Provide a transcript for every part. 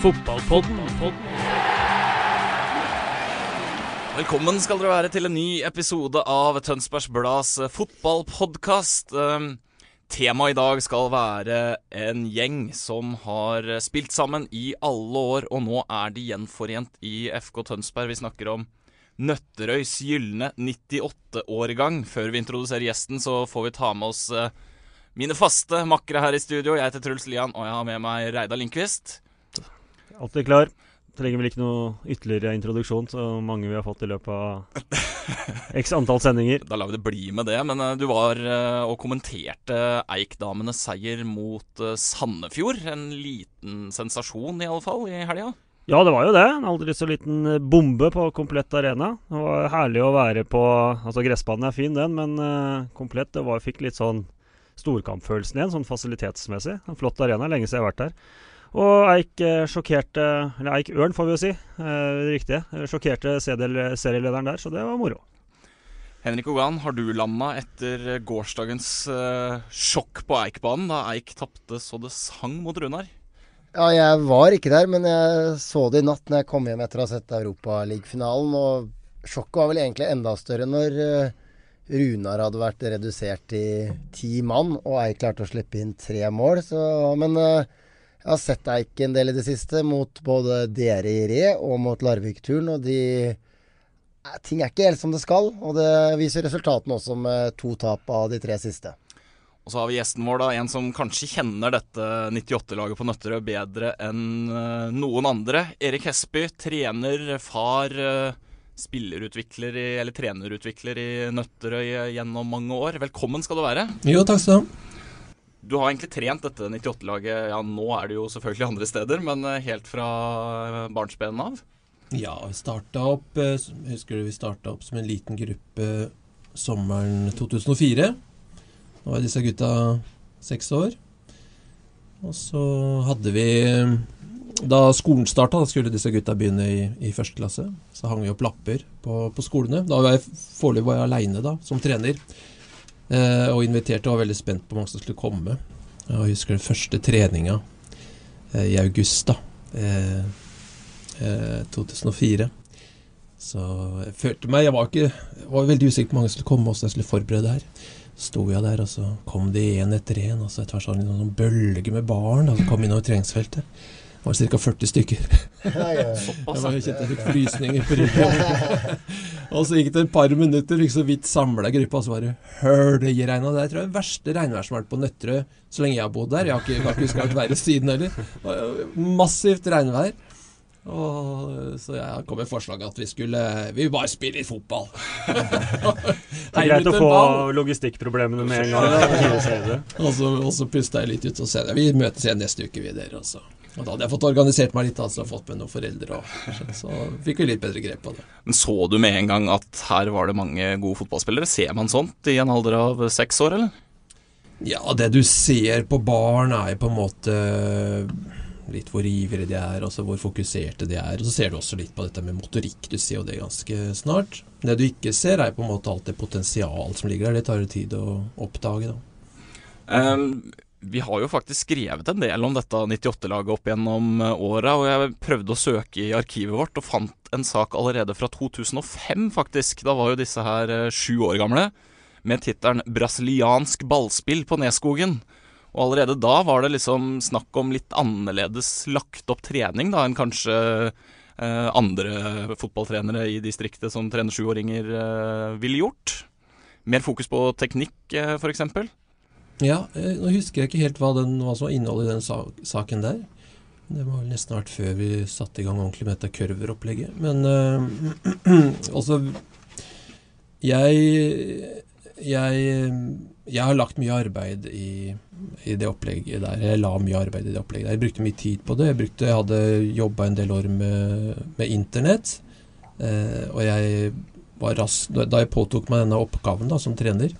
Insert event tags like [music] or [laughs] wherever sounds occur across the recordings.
Fotballpodden. Velkommen skal dere være til en ny episode av Tønsbergs Blads fotballpodkast. Um, Temaet i dag skal være en gjeng som har spilt sammen i alle år, og nå er de gjenforent i FK Tønsberg. Vi snakker om Nøtterøys gylne 98-årgang. Før vi introduserer gjesten, så får vi ta med oss eh, mine faste makkere her i studio. Jeg heter Truls Lian, og jeg har med meg Reidar Lindqvist. Alltid klar. Trenger vel ikke noe ytterligere introduksjon, så mange vi har fått i løpet av x antall sendinger. Da lar vi det bli med det. Men eh, du var eh, og kommenterte Eik-damenes seier mot eh, Sandefjord. En liten sensasjon, i alle fall, i helga. Ja, det var jo det. En aldri så liten bombe på komplett arena. Det var herlig å være på Altså, gressbanen er fin, den, men komplett Det var, fikk litt sånn storkampfølelsen igjen, sånn fasilitetsmessig. En flott arena. Lenge siden jeg har vært der. Og Eik sjokkerte Eller Eik Ørn, får vi jo si. Eh, riktig. Eh, Sjokkerte serielederen der, så det var moro. Henrik Ogan, har du landa etter gårsdagens eh, sjokk på Eikbanen, da Eik tapte så det sang mot Runar? Ja, jeg var ikke der, men jeg så det i natt når jeg kom hjem etter å ha sett Europaligafinalen. Og sjokket var vel egentlig enda større når Runar hadde vært redusert til ti mann, og Eik klarte å slippe inn tre mål. Så, men eh, jeg har sett Eik en del i det siste, mot både dere i Re og mot Larvik-turen. Og de eh, Ting er ikke helt som det skal, og det viser resultatene også med to tap av de tre siste. Og så har vi gjesten vår, da, en som kanskje kjenner dette 98-laget på Nøtterøy bedre enn eh, noen andre. Erik Hesby, trener, far, eh, spillerutvikler i, eller trenerutvikler i Nøtterøy gjennom mange år. Velkommen skal du være. Jo, takk skal du ha. Du har egentlig trent dette 98-laget, ja nå er det jo selvfølgelig andre steder, men eh, helt fra eh, barnsben av? Ja, vi starta opp eh, Husker du vi starta opp som en liten gruppe sommeren 2004. Da var disse gutta seks år. Og så hadde vi Da skolen starta, da skulle disse gutta begynne i, i første klasse. Så hang vi opp lapper på, på skolene. Da var jeg foreløpig aleine som trener. Eh, og inviterte og var veldig spent på hvor mange som skulle komme. Jeg husker den første treninga eh, i august, da. Eh, eh, 2004. Så jeg følte meg Jeg var, ikke, jeg var veldig usikker på hvor mange som skulle komme, hvordan jeg skulle forberede det her. Så sto jeg der, og så kom de én etter én, og så etter hvert sånn noen sånn bølge med barn som kom innover treningsfeltet. Det var ca. 40 stykker. Jeg var kjente jeg fikk frysninger på ryggen. [laughs] og så gikk det et par minutter, fikk så vidt samla gruppa, og så det høljeregna. Det er, tror jeg, det verste regnværet som har vært på Nøtterøy så lenge jeg har bodd der. Jeg har ikke, jeg har ikke huska et verre siden heller. Massivt regnvær. Og, så jeg kom med forslaget at vi skulle Vi bare spille litt fotball. [laughs] Det er greit å få logistikkproblemene med en gang. [laughs] Og så, og så pusta jeg litt ut og sa vi møtes igjen neste uke, vi dere. Og, så. Og da hadde jeg fått organisert meg litt, altså fått med noen foreldre. Og, så fikk vi litt bedre grep på det. Men så du med en gang at her var det mange gode fotballspillere? Ser man sånt i en alder av seks år, eller? Ja, det du ser på barn er på en måte litt hvor ivrige de er, altså hvor fokuserte de er. Og så ser du også litt på dette med motorikk. Du ser jo det ganske snart. Det du ikke ser, er på en måte alt det potensial som ligger der. Det tar jo tid å oppdage, da. Ehm, vi har jo faktisk skrevet en del om dette 98-laget opp gjennom eh, åra, og jeg prøvde å søke i arkivet vårt og fant en sak allerede fra 2005, faktisk. Da var jo disse her eh, sju år gamle, med tittelen 'Brasiliansk ballspill på Neskogen'. Og allerede da var det liksom snakk om litt annerledes lagt opp trening da enn kanskje eh, andre fotballtrenere i distriktet som trener sjuåringer eh, ville gjort. Mer fokus på teknikk, eh, f.eks. Ja, eh, nå husker jeg ikke helt hva, den, hva som var innholdet i den sa saken der. Det må vel nesten vært før vi satte i gang ordentlig med dette kurveropplegget. Men eh, også [clears throat] Jeg, jeg, jeg har lagt mye arbeid i, i, det opplegget der. Jeg la mye arbeid i det opplegget der. Jeg brukte mye tid på det. Jeg, brukte, jeg hadde jobba en del år med, med internett. Eh, og jeg var rask Da jeg påtok meg denne oppgaven da, som trener,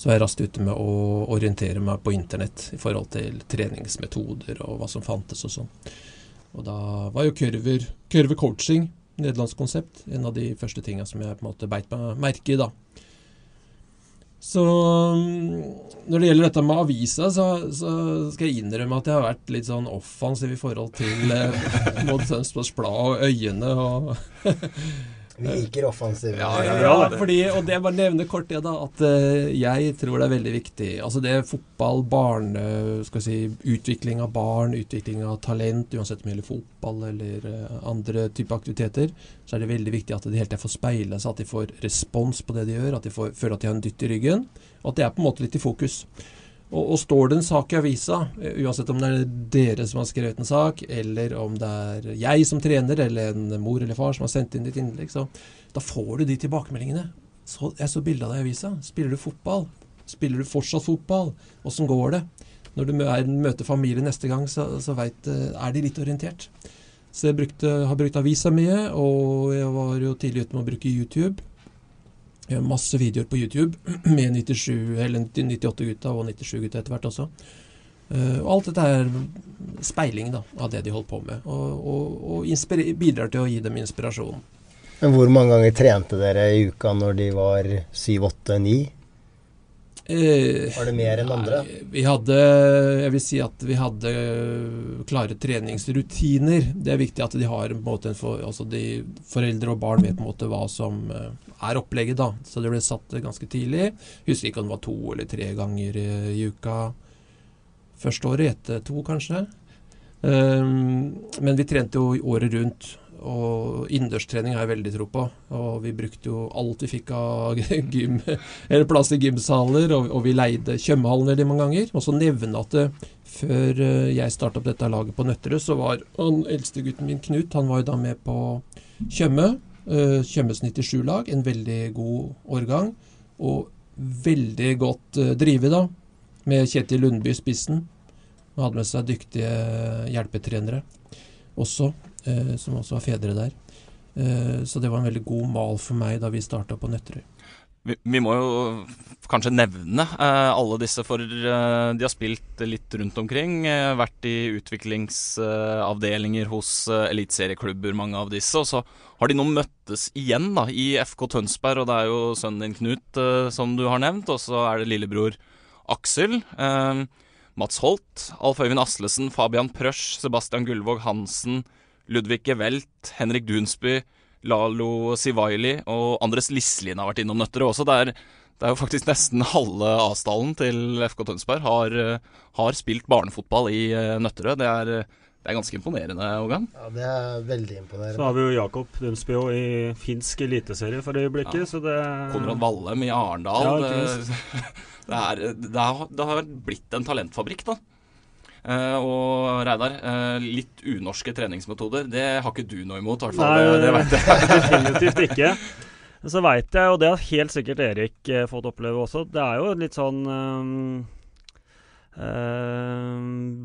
så var jeg raskt ute med å orientere meg på internett i forhold til treningsmetoder og hva som fantes og sånn. Og da var jo kurver, kurve coaching nederlandsk konsept. En av de første tinga som jeg på en måte beit meg merke i, da. Så mm, når det gjelder dette med avisa, så, så, skal jeg innrømme at jeg har vært litt sånn offensiv i forhold til eh, [laughs] Mod Tønsbergs Blad og Øyene og [laughs] Vi liker offensive. Ja, ja, ja, fordi, og det bare nevne kort det, da, at uh, jeg tror det er veldig viktig. Altså det er fotball, barne, skal si, utvikling av barn, utvikling av talent, uansett om det gjelder fotball eller uh, andre typer aktiviteter, så er det veldig viktig at de hele tiden får speile seg, at de får respons på det de gjør, at de får, føler at de har en dytt i ryggen, og at det er på en måte litt i fokus. Og, og, står det en sak i avisa, uansett om det er dere som har skrevet en sak, eller om det er jeg som trener, eller en mor eller far som har sendt inn ditt innlegg, så da får du de tilbakemeldingene. Så, jeg så bilde av deg i avisa. Spiller du fotball? Spiller du fortsatt fotball? Åssen går det? Når du møter familie neste gang, så, så vet, er de litt orientert. Så jeg brukte, har brukt avisa mye, og jeg var jo tidlig ute med å bruke YouTube. Masse videoer på YouTube [clears throat] med 97, eller 98-gutta og 97-gutta etter hvert også. Uh, og alt dette er speiling da, av det de holdt på med, og, og, og bidrar til å gi dem inspirasjon. Men Hvor mange ganger trente dere i uka når de var 7, 8, 9? Eh, var det mer enn andre? Vi hadde Jeg vil si at vi hadde klare treningsrutiner. Det er viktig at de har en måte, altså de, Foreldre og barn vet på en måte hva som eh, er opplegget. da Så det ble satt ganske tidlig. Husker ikke om det var to eller tre ganger i uka første året. Etter to, kanskje. Um, men vi trente jo året rundt. Og innendørstrening har jeg veldig tro på. Og vi brukte jo alt vi fikk av [laughs] gym, eller plass i gymsaler, og, og vi leide Tjømehallen veldig mange ganger. Og så nevne at det, før eh, jeg starta opp dette laget på Nøtterøy, så var han eldstegutten min, Knut, han var jo da med på Tjøme. Uh, Tjømes 97-lag. En veldig god årgang. Og veldig godt uh, drive, da. Med Kjetil Lundby i spissen. Han hadde med seg dyktige hjelpetrenere også uh, som også var fedre der. Eh, så det var en veldig god mal for meg da vi starta på Nøtterøy. Vi, vi, må jo kanskje nevne eh, alle disse, for eh, de har spilt litt rundt omkring. Eh, vært i utviklingsavdelinger hos eh, eliteserieklubber, mange av disse. Og så har de nå møttes igjen da, i FK Tønsberg, og det er jo sønnen din Knut som du har nevnt. Og så er det lillebror Aksel. Mats Holt, Alf Øyvind Aslesen, Fabian Prøsch, Sebastian Gullvåg Hansen, Ludvig Gevelt, Henrik Dunsby, Lalo Sivaili og Andres Lislien har vært innom Nøtterøy også. Det er, det er, jo faktisk nesten halve avstanden til FK Tønsberg har, har spilt barnefotball i eh, Nøtterøy. Det er, det er ganske imponerende, Ågan. Ja, det er veldig imponerende. Så har vi jo Jakob Dunsby i finsk eliteserie for øyeblikket, ja. så det Konrad Vallem i Arendal. Ja, [laughs] det, er, det, har, det har blitt en talentfabrikk, da. Uh, og Reidar, uh, litt unorske treningsmetoder, det har ikke du noe imot? I hvert fall, Nei, det, det vet jeg. [laughs] definitivt ikke. Så veit jeg, og det har helt sikkert Erik uh, fått oppleve også, det er jo litt sånn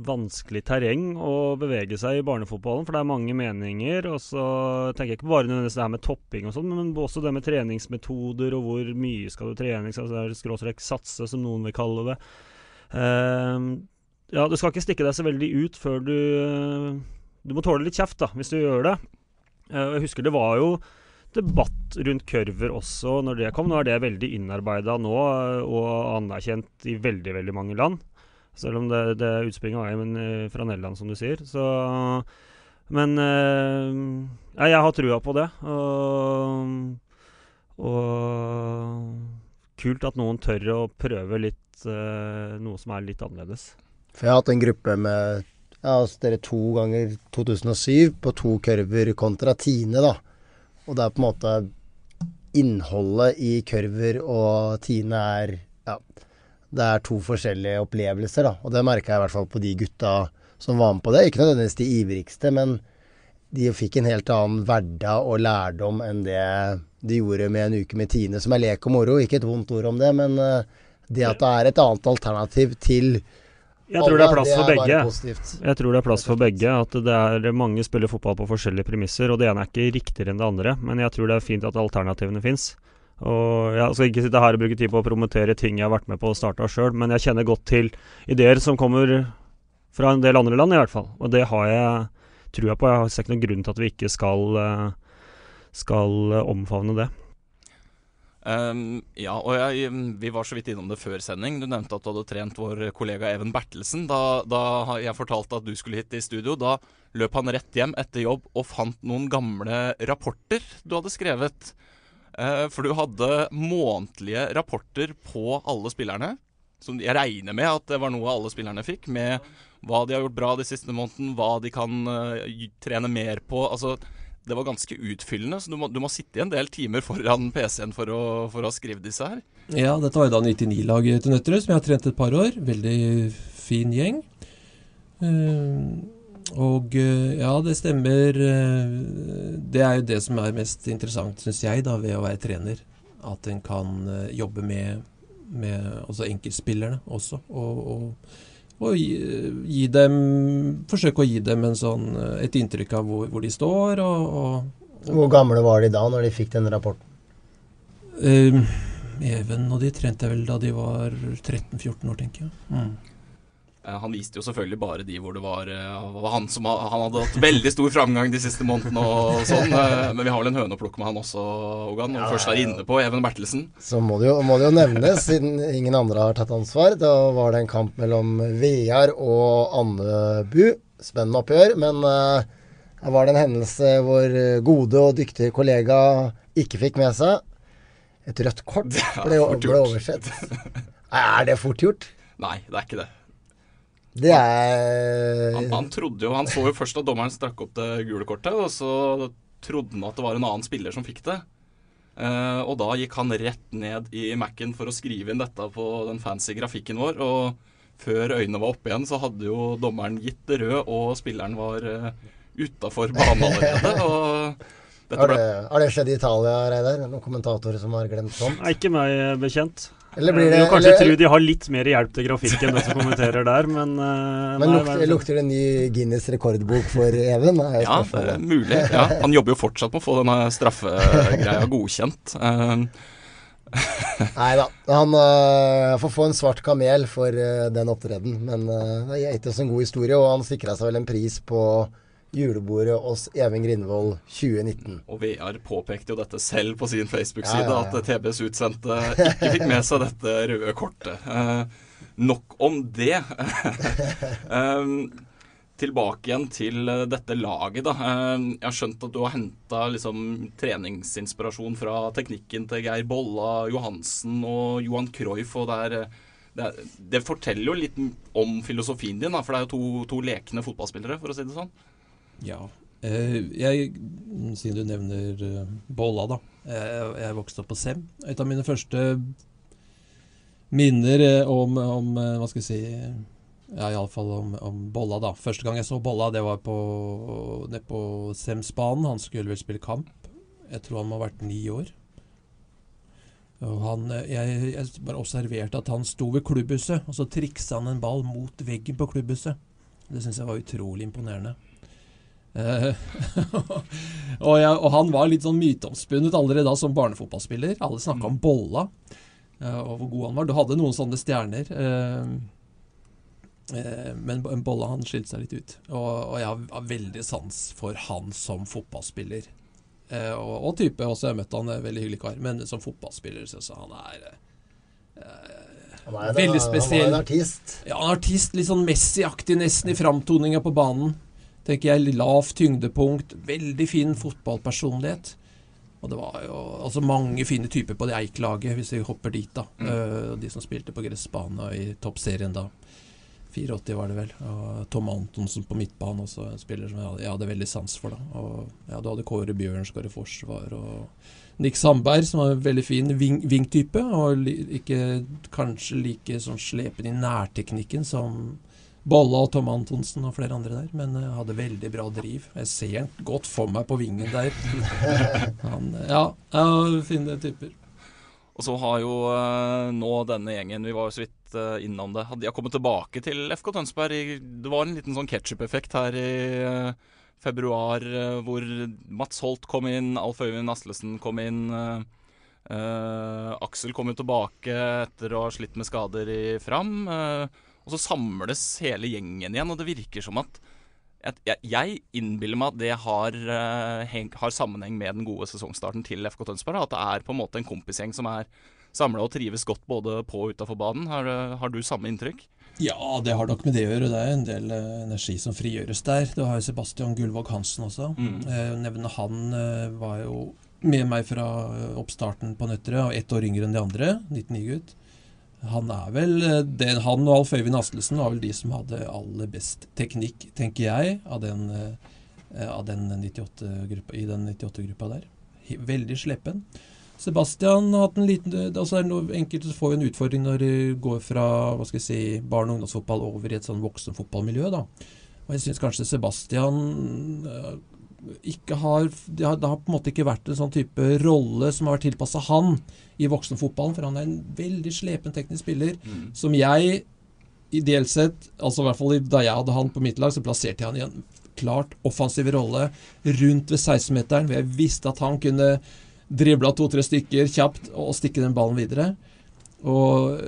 vanskelig terreng å bevege seg i barnefotballen, for det er mange meninger. Og så tenker jeg ikke bare nødvendigvis det her med topping og sånn, men også det med treningsmetoder og hvor mye skal du trene, skråstrek satse, som noen vil kalle det. Uh, ja, du skal ikke stikke deg så veldig ut før du Du må tåle litt kjeft, da, hvis du gjør det. Eh, jeg husker det var jo debatt rundt kurver også når det kom. Nå er det veldig innarbeida nå eh, og anerkjent i veldig, veldig mange land. Selv om det, det utspringet var eh, fra Nederland, som du sier. Så Men ja, jeg har trua på det. Og, og kult at noen tør å prøve litt noe som er litt annerledes. For jeg har hatt en gruppe med ja, altså dere to ganger 2007 på to kurver kontra Tine, da. Og det er på en måte Innholdet i kurver og Tine er Ja, det er to forskjellige opplevelser, da. Og det merka jeg i hvert fall på de gutta som var med på det. Ikke nødvendigvis de ivrigste, men de fikk en helt annen hverdag og lærdom enn det de gjorde med en uke med Tine, som er lek og moro. Ikke et vondt ord om det, men eh, det at det er et annet alternativ til jeg tror det er plass for begge. Jeg tror det er plass for begge. At det er mange spiller fotball på forskjellige premisser, og det ene er ikke riktigere enn det andre. Men jeg tror det er fint at alternativene fins. Og Jeg skal ikke sitte her og bruke tid på å promotere ting jeg har vært med på å starte sjøl, men jeg kjenner godt til ideer som kommer fra en del andre land, i hvert fall. Og det har jeg trua på. Jeg ser ikke noen grunn til at vi ikke skal, eh, skal omfavne det. Um, ja, og jeg, vi var så vidt innom det før sending. Du nevnte at du hadde trent vår kollega Even Bertelsen. Da, da jeg fortalte at du skulle hit i studio, da løp han rett hjem etter jobb og fant noen gamle rapporter du hadde skrevet. Uh, for du hadde månedlige rapporter på alle spillerne. Som jeg regner med at det var noe alle spillerne fikk. Med hva de har gjort bra de siste måneden, hva de kan uh, trene mer på. Altså det var ganske utfyllende, så du må, du må sitte i en del timer foran PC-en for for å skrive disse her. Ja, dette var jo da 99-laget til Nøtterøy, som jeg har trent et par år. Veldig fin gjeng. Uh, og uh, ja, det stemmer. Det er jo det som er mest interessant, syns jeg, da, ved å være trener. At en kan jobbe med, med altså enkeltspillerne også. og, og og gi, gi, dem Forsøke å gi dem sånn, et inntrykk av hvor, hvor de står. Og, og, hvor gamle var de da, når de fikk den rapporten? Uh, Even og de trente vel da de var 13-14 år, tenker jeg. Mm. Eh, han viste jo selvfølgelig bare de hvor det var, eh, var han som han hadde hatt veldig stor framgang de siste månedene og sånn. Eh, men vi har vel en høne å plukke med han også, Ogan. Når vi først er inne på Even Bertelsen. Så må det, jo, må det jo nevnes, siden ingen andre har tatt ansvar. Da var det en kamp mellom Vear og Andebu. Spennende oppgjør. Men uh, her var det en hendelse hvor gode og dyktige kollega ikke fikk med seg. Et rødt kort ble, ble oversett. Er det fort gjort? Nei, det er ikke det. Det er han, han, trodde jo Han så jo først at dommeren strakk opp det gule kortet, og så trodde han at det var en annen spiller som fikk det. Uh, og da gikk han rett ned i Mac-en for å skrive inn dette på den fancy grafikken vår. Og før øynene var oppe igjen, så hadde jo dommeren gitt det rød, og spilleren var uh, utafor banen allerede. [laughs] Og har, det, har det skjedd i Italia, Reidar? Noen kommentatorer som har glemt sånt? Nei, ikke meg bekjent. Eller blir det, du kanskje eller, tro de har litt mer hjelp til grafikken, det som kommenterer der, men uh, Men lukter, lukter, det ny Guinness rekordbok for Even? Ja, det er mulig. Ja, han jobber jo fortsatt med å få denne straffegreia [laughs] godkjent. Uh, Nei da. Han uh, får få en svart kamel for uh, den opptredenen. Men uh, det er gitt oss en god historie, og han sikra seg vel en pris på julebordet hos Even Grindvold 2019. Og VR påpekte jo dette selv på sin Facebook-side, ja, ja, ja. at TBs utsendte ikke fikk med seg dette røde kortet. Eh, nok om det. um, [laughs] tilbake igjen til dette laget, da. Eh, jeg har skjønt at du har henta liksom, treningsinspirasjon fra teknikken til Geir Bolla, Johansen og Johan Cruyff. og det er det, det, forteller jo litt om filosofien din, da, for det er jo to, to lekne fotballspillere, for å si det sånn. Ja. Eh, jeg, siden du nevner eh, Bolla, da. Jeg, jeg vokste opp på Sem. Et av mine første minner eh, om, om Hva skal jeg si Ja, iallfall om, om Bolla, da. Første gang jeg så Bolla, det var nede på Semsbanen. Han skulle vel spille kamp. Jeg tror han må ha vært ni år. Og han, jeg, jeg bare observerte at han sto ved klubbhuset, og så triksa han en ball mot veggen på klubbhuset. Det syns jeg var utrolig imponerende. Eh, [laughs] og, jeg, og, han var litt sånn myteomspunnet allerede da som barnefotballspiller. Alle snakka om Bolla uh, og hvor god han var. Du hadde noen sånne stjerner. Uh, men Bolla han skilte seg litt ut. Og, jeg har veldig sans for han som fotballspiller. Og, type også. Jeg møtte han, en veldig hyggelig kar. Men som fotballspiller syns jeg han er han er, veldig spesiell. Han var en artist. Ja, en artist. Litt sånn Messi-aktig nesten i framtoninga på banen tenker jeg, lavt tyngdepunkt. Veldig fin fotballpersonlighet. Og det var jo altså mange fine typer på det Eik-laget, hvis vi hopper dit, da. Mm. Uh, de som spilte på gressbane i toppserien da. 84 var det vel. Og Tom Antonsen på midtbanen, også en spiller som jeg hadde, jeg hadde veldig sans for. da. Og ja, Du hadde Kåre Bjørnsgaard i forsvar. og Nick Sandberg, som var en veldig fin wing-type. og ikke kanskje like sånn slepen i nærteknikken som Bolla og Tom Antonsen og flere andre der, men uh, hadde veldig bra driv. Jeg ser han godt for meg på vingen der. [laughs] han, ja, ja, fine typer. Og så har jo uh, nå denne gjengen, vi var jo så vidt uh, innom det, de har kommet tilbake til FK Tønsberg. I, det var en liten sånn ketsjup-effekt her i februar hvor Mats Holt kom inn, Alf Øyvind Aslesen kom inn. Aksel kom jo tilbake etter å ha slitt med skader i Fram. Og så samles hele gjengen igjen, og det virker som at jeg, jeg innbiller meg at det har, uh, har, sammenheng med den gode sesongstarten til FK Tønsberg. At det er på en måte en kompisgjeng som er samla og trives godt både på og utafor banen. Har, eh, har, du samme inntrykk? Ja, det har nok med det å gjøre. Det er en del uh, energi som frigjøres der. Du har jo Sebastian Gullvåg Hansen også. Mm. Uh, nevne han var jo med meg fra oppstarten på Nøtterøy, og ett år yngre enn de andre. 99-gutt. Han er vel eh, den, Han og Alf Øyvind Astelsen var vel de som hadde aller best teknikk, tenker jeg, av den, eh, av den 98 gruppa, i den 98-gruppa der. Veldig sleppen. Sebastian har hatt en liten altså er noe, Enkelte får jo en utfordring når de går fra hva skal jeg si, barne- og ungdomsfotball over i et sånn voksenfotballmiljø. da. Og jeg syns kanskje Sebastian eh, ikke har det, har det, har på en måte ikke vært en sånn type rolle som har vært tilpassa han i voksenfotballen. For han er en veldig slepen teknisk spiller mm. som jeg ideelt sett, altså i hvert fall da jeg hadde han på mitt lag, så plasserte jeg han i en klart offensiv rolle rundt ved 16-meteren, hvor jeg visste at han kunne drible av to-tre stykker kjapt og stikke den ballen videre. Og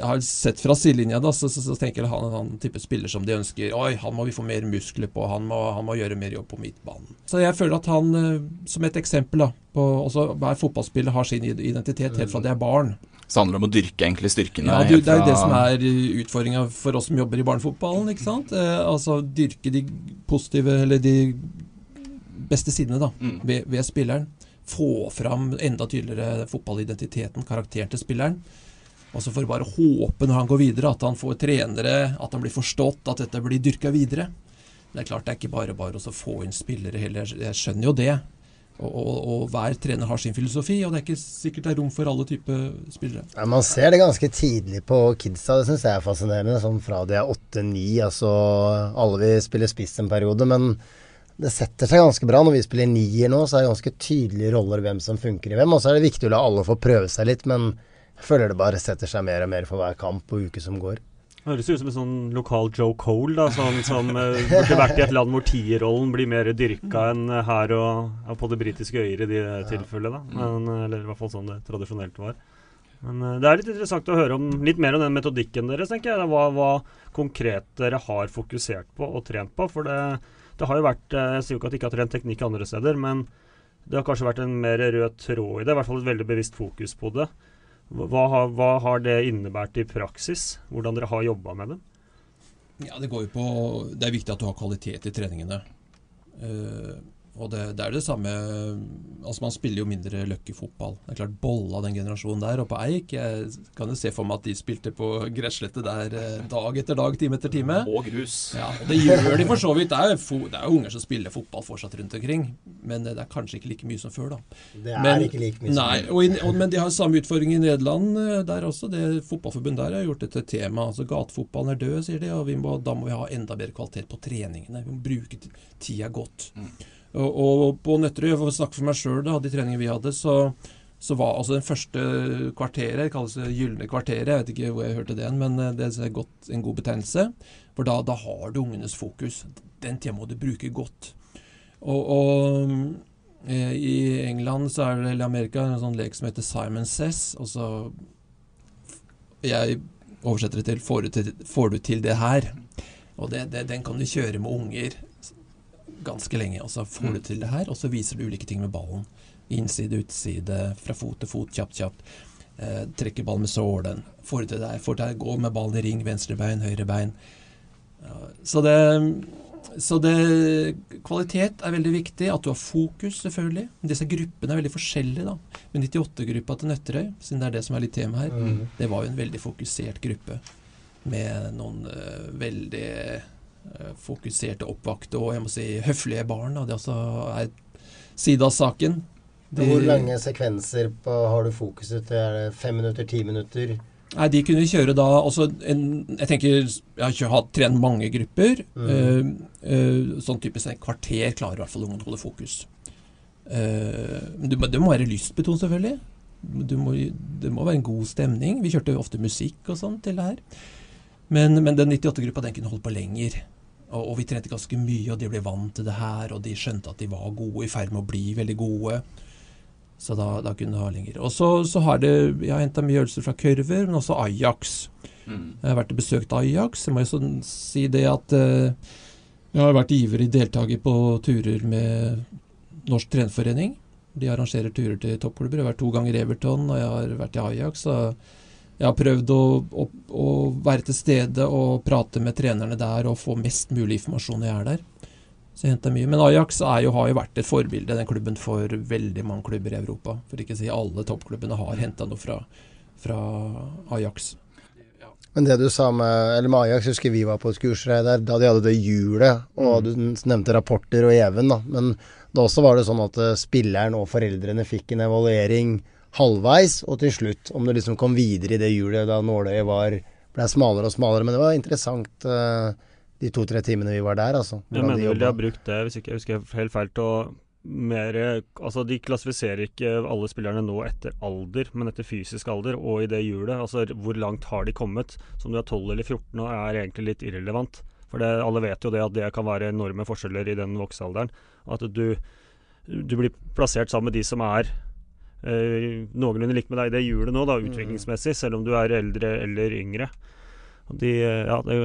jeg har sett fra sidelinja, da, så, så, så, tenker jeg han en han type spiller som de ønsker Oi, han må vi få mer muskler på, han må, han må gjøre mer jobb på midtbanen. Så jeg føler at han, eh, som et eksempel da, på også Hver fotballspiller har sin identitet helt fra de er barn. Så det handler om å dyrke egentlig styrkene? Ja, du, det er jo det som er utfordringa for oss som jobber i barnefotballen. ikke sant? Eh, altså dyrke de positive, eller de beste sidene da, mm. ved, ved spilleren. Få fram enda tydeligere fotballidentiteten, karakteren til spilleren. Og så får bare håpe når han går videre, at han får trenere, at han blir forstått, at dette blir dyrka videre. Det er klart det er ikke bare bare å få inn spillere heller. Jeg skjønner jo det. Og, og, og, hver trener har sin filosofi, og det er ikke sikkert det er rom for alle typer spillere. Ja, man ser det ganske tidlig på kidsa, det syns jeg er fascinerende. Sånn fra de er åtte-ni, altså alle vil spille spiss en periode. Men det setter seg ganske bra. Når vi spiller nier nå, så er det ganske tydelige roller hvem som funker i hvem. Og så er det viktig å la alle få prøve seg litt, men jeg føler det bare setter seg mer og mer for hver kamp og uke som går. Høres ut som en sånn lokal Joe Cole, da, sånn som uh, burde vært i et land hvor tierrollen blir mer dyrka enn her og, ja, på det britiske øyer i de ja. tilfellene. Men, eh, eller i hvert fall sånn det tradisjonelt var. Men uh, det er litt interessant å høre om litt mer om den metodikken deres, tenker jeg. Hva, hva konkret dere har fokusert på og trent på. For det, det har jo vært Jeg sier jo ikke at dere ikke har trent teknikk andre steder, men det har kanskje vært en mer rød tråd i det. I hvert fall et veldig bevisst fokus på det. Hva har, hva har det innebært i praksis? Hvordan dere har jobba med det? Ja, Det går jo på Det er viktig at du har kvalitet i treningene. Uh, og det, det, er det samme Altså Man spiller jo mindre løkkefotball. Det er klart Bolla, den generasjonen der, og på Eik Jeg kan jo se for meg at de spilte på gresslette der eh, dag etter dag, time etter time. Og grus. Ja, og Det gjør de for så vidt. Det er, det er jo unger som spiller fotball fortsatt rundt omkring. Men det er kanskje ikke like mye som før, da. Det er men, ikke like mye som nei, og, og, Men de har samme utfordring i Nederland eh, der også. Det Fotballforbundet der har gjort det til tema. Altså Gatefotballen er død, sier de, og må, da må vi ha enda bedre kvalitet på treningene. Vi må bruke tida godt. Mm. Og, og på Nøtterøy, for å snakke for meg sjøl, de treningene vi hadde, så, så var altså den første kvarteret, det kalles det gylne kvarteret, jeg vet ikke hvor jeg hørte det, men eh, det er godt, en god betegnelse. For da, da, har du ungenes fokus. Den tida må du bruke godt. Og, og eh, i England så er det, eller Amerika en sånn lek som heter Simon Says. Og så Jeg oversetter det til får du til, får du til det her? Og det, det, den kan du kjøre med unger ganske lenge. Og så får du mm. til det her, og så viser du ulike ting med ballen. Innside, utside, fra fot til fot, kjapt, kjapt. Eh, trekker ballen med sålen. Får du til det her, får det gå med ballen i ring, venstre bein, høyre bein. Så det så det, kvalitet er veldig viktig. At du har fokus, selvfølgelig. Disse gruppene er veldig forskjellige. da. Men 98-gruppa til Nøtterøy, siden det er det som er litt tema her, mm. det var jo en veldig fokusert gruppe. Med noen uh, veldig fokuserte, oppvakte og jeg må si høflige barn. Da. Det også er side av saken. De, Hvor lange sekvenser på, har du fokuset til? Er det fem minutter, ti minutter? Nei, De kunne kjøre da også en, Jeg tenker Jeg har ikke hatt trent mange grupper. Mm. Uh, sånn typisk en kvarter klarer i hvert fall ungene å holde fokus. Uh, det, det må være lystbetont, selvfølgelig. Må, det må være en god stemning. Vi kjørte ofte musikk og sånn til det her. Men, men den 98-gruppa den kunne holdt på lenger. Og, vi trente ganske mye, og de ble vant til det her. Og de skjønte at de var gode, i ferd med å bli veldig gode. Så da, da kunne det ha lenger. Og så, så har det Jeg har henta mye øvelser fra kurver, men også Ajax. Mm. Jeg har vært og besøkt Ajax. Jeg må jo sånn si det at uh, jeg har vært ivrig deltaker på turer med Norsk trenerforening. De arrangerer turer til toppklubber. Jeg har vært to ganger i Everton, og jeg har vært i Ajax. og jeg har prøvd å, å, å, være til stede og prate med trenerne der og få mest mulig informasjon når jeg er der. Så jeg henter mye. Men Ajax jo, har jo vært et forbilde, den klubben, for veldig mange klubber i Europa. For ikke å si alle toppklubbene har henta noe fra, fra Ajax. Men det du sa med, eller med Ajax, husker vi var på et kurs der, da de hadde det hjulet, og mm. du nevnte rapporter og Even, da. Men da også var det sånn at eh, spilleren og foreldrene fikk en evaluering halvveis, og til slutt, om du liksom kom videre i det hjulet da nåløyet var ble smalere og smalere. Men det var interessant. Uh, de to-tre timene vi var der, altså. Jeg mener vel de har brukt det, hvis ikke jeg husker helt feil, til å mer Altså, de klassifiserer ikke alle spillerne nå etter alder, men etter fysisk alder og i det hjulet. Altså, hvor langt har de kommet? Som du er 12 eller 14 og er egentlig litt irrelevant. For det, alle vet jo det at det kan være enorme forskjeller i den voksealderen. At du, du blir plassert sammen med de som er øh, noenlunde likt med deg i det hjulet nå, da, mm. utviklingsmessig, selv om du er eldre eller yngre. De, ja, det,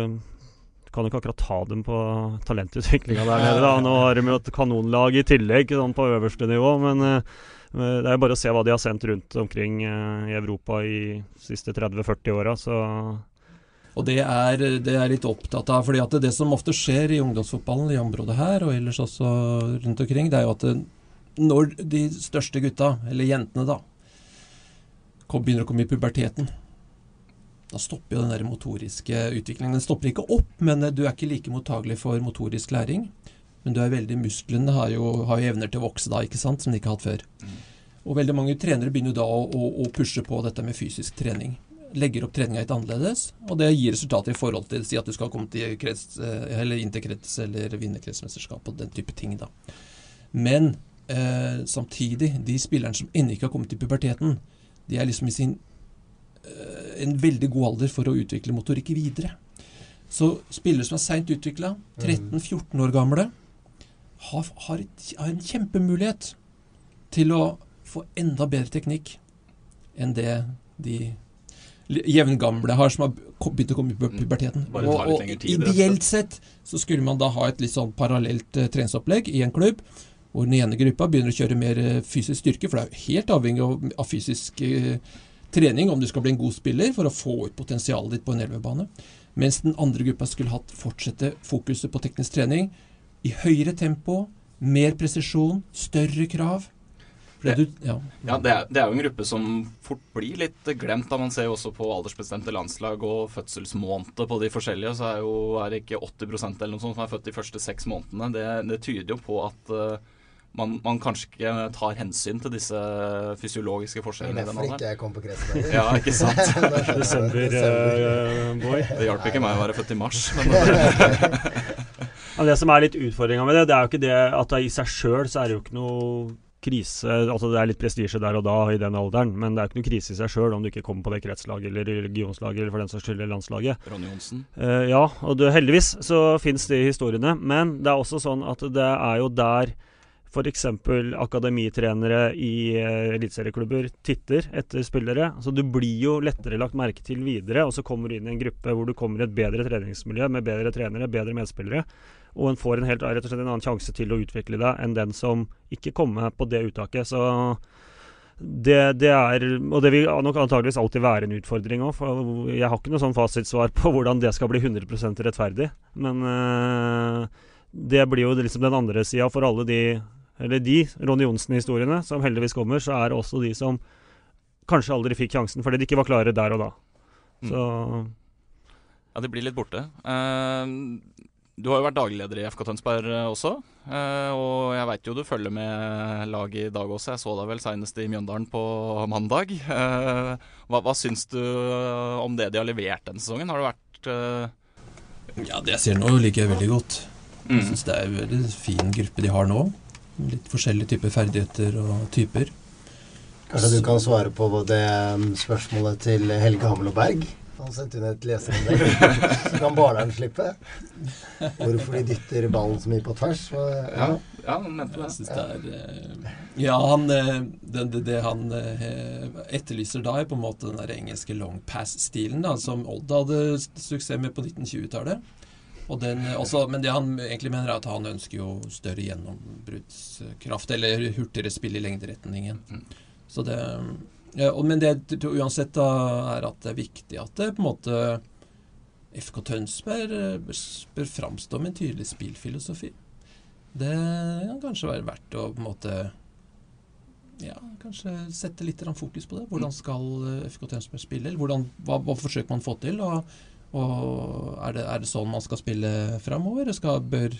kan jo ikke akkurat ta dem på talentutviklinga der nede. da. Nå har de jo et kanonlag i tillegg, sånn på øverste nivå. Men eh, det er bare å se hva de har sendt rundt omkring eh, i Europa i de siste 30-40 åra. Så og det er, det er litt opptatt av, fordi at det som ofte skjer i ungdomsfotballen i området her, og ellers også rundt omkring, det er jo at det, når de største gutta, eller jentene da, begynner å komme i puberteten, da stopper jo den der motoriske utviklingen. Den stopper ikke opp, men eh, du er ikke like mottagelig for motorisk læring. Men du er veldig musklene har jo, har jo evner til å vokse da, ikke sant, som de ikke har hatt før. Mm. Og veldig mange trenere begynner da å, å, å, pushe på dette med fysisk trening. Legger opp treninga litt annerledes, og det gir resultater i forhold til si at du skal komme til krets, eh, eller inn til krets eller vinne kretsmesterskap og den type ting. da. Men eh, samtidig, de spillerne som ennå ikke har kommet til puberteten, de er liksom i sin Eh, en veldig god alder for å utvikle motorikk videre. Så spillere som er seint utvikla, 13-14 år gamle, har, har, et, har, en kjempemulighet til å få enda bedre teknikk enn det de jevngamle har som har begynt å komme i mm. puberteten. Mm. Og, og ideelt sett så skulle man da ha et litt sånn parallelt uh, treningsopplegg i en klubb, hvor den ene gruppa begynner å kjøre mer uh, fysisk styrke, for det er helt avhengig av, av fysisk eh, trening om du skal bli en god spiller, for å få ut potensialet ditt på en elvebane. Mens den andre gruppa skulle hatt fortsette fokuset på teknisk trening i høyere tempo, mer presisjon, større krav. Det, du, ja. ja det, er, det, er, jo en gruppe som fort blir litt glemt. da Man ser jo også på aldersbestemte landslag og fødselsmåneder på de forskjellige. Så er, jo, er det ikke 80 eller noe sånt som er født de første seks månedene. Det, det tyder jo på at uh, man, man, kanskje ikke tar hensyn til disse fysiologiske forskjellene. Det er derfor ikke jeg kom på kretsdagen. ja, ikke sant? [laughs] Desember, uh, boy. Det hjalp ikke meg å være født i mars. [laughs] Men det som er litt utfordringa med det, det er jo ikke det at det i seg sjøl så er det jo ikke noe krise Altså det er litt prestisje der og da i den alderen, men det er ikke noe krise i seg sjøl om du ikke kommer på det kretslaget eller regionslaget eller for den saks skyld landslaget. Ronny Johnsen. Uh, ja, og det, heldigvis så fins de historiene. Men det er også sånn at det er jo der f.eks. akademitrenere i uh, eliteserieklubber titter etter spillere. Så du blir jo lettere lagt merke til videre, og så kommer du inn i en gruppe hvor du kommer i et bedre treningsmiljø med bedre trenere, bedre medspillere, og en får en helt, rett og slett en annen sjanse til å utvikle deg enn den som ikke kommer på det uttaket. Så det, det, er Og det vil nok antageligvis alltid være en utfordring òg. For jeg har ikke noe sånn fasitsvar på hvordan det skal bli 100% rettferdig. Men øh, det blir jo liksom den andre sida for alle de eller de Ronny Johnsen-historiene som heldigvis kommer, så er det også de som kanskje aldri fikk sjansen fordi de ikke var klare der og da. Mm. Så Ja, de blir litt borte. Uh, du har jo vært dagleder i FK Tønsberg eh, også. Eh, og jeg veit jo du følger med laget i dag også. Jeg så deg vel seinest i Mjøndalen på mandag. Eh, hva, hva syns du om det de har levert denne sesongen? Har det vært Ja, det jeg ser nå, liker jeg veldig godt. Jeg mm. syns det er en veldig fin gruppe de har nå. Litt forskjellige typer ferdigheter og typer. Kanskje du kan svare på det spørsmålet til Helge Hamloberg? Han sendte inn et leserinnlegg. [laughs] Så kan Barlern slippe. Hvorfor de dytter ballen så mye på tvers. ja. ja, han mente det. Jeg det er, eh, ja, han, eh, det, det, det, han eh, etterlyser da, er på en måte den der engelske long pass-stilen som Odd hadde suksess med på 1920-tallet. Men det han egentlig mener, er at han ønsker jo større gjennombruddskraft, eller hurtigere spill i lengderetningen. Mm. Så det ja, men det uansett da er at det er viktig at det på en måte FK Tønsberg bør, bør framstå med en tydelig spillfilosofi. Det kan kanskje være verdt å på en måte ja, kanskje sette litt fokus på det. Hvordan mm. skal eh, FK Tønsberg spille? Hvordan, hva, hva, forsøker man å få til? Og, og er, det, er, det, sånn man skal spille framover? Bør,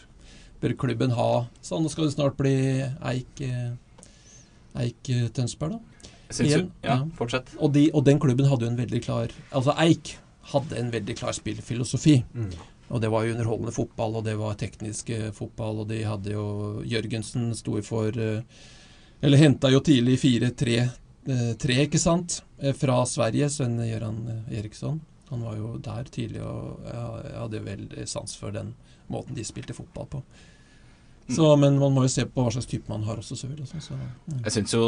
bør, klubben ha sånn? Nå skal det snart bli Eik, eh, Eik Tønsberg, da. Igjen, ja, fortsett. Og, de, og, den klubben hadde jo en veldig klar Altså Eik hadde en veldig klar spillfilosofi. Mm. Og det var jo underholdende fotball, og det var teknisk fotball, og de hadde jo Jørgensen sto for eh, Eller henta jo tidlig 4-3, eh, ikke sant? Eh, fra Sverige, Sven Gøran Eriksson. Han var jo der tidlig, og jeg hadde jo veldig sans for den måten de spilte fotball på. Så, men man må jo se på hva slags type man har også, selvfølgelig. Så, mm. Jeg syns jo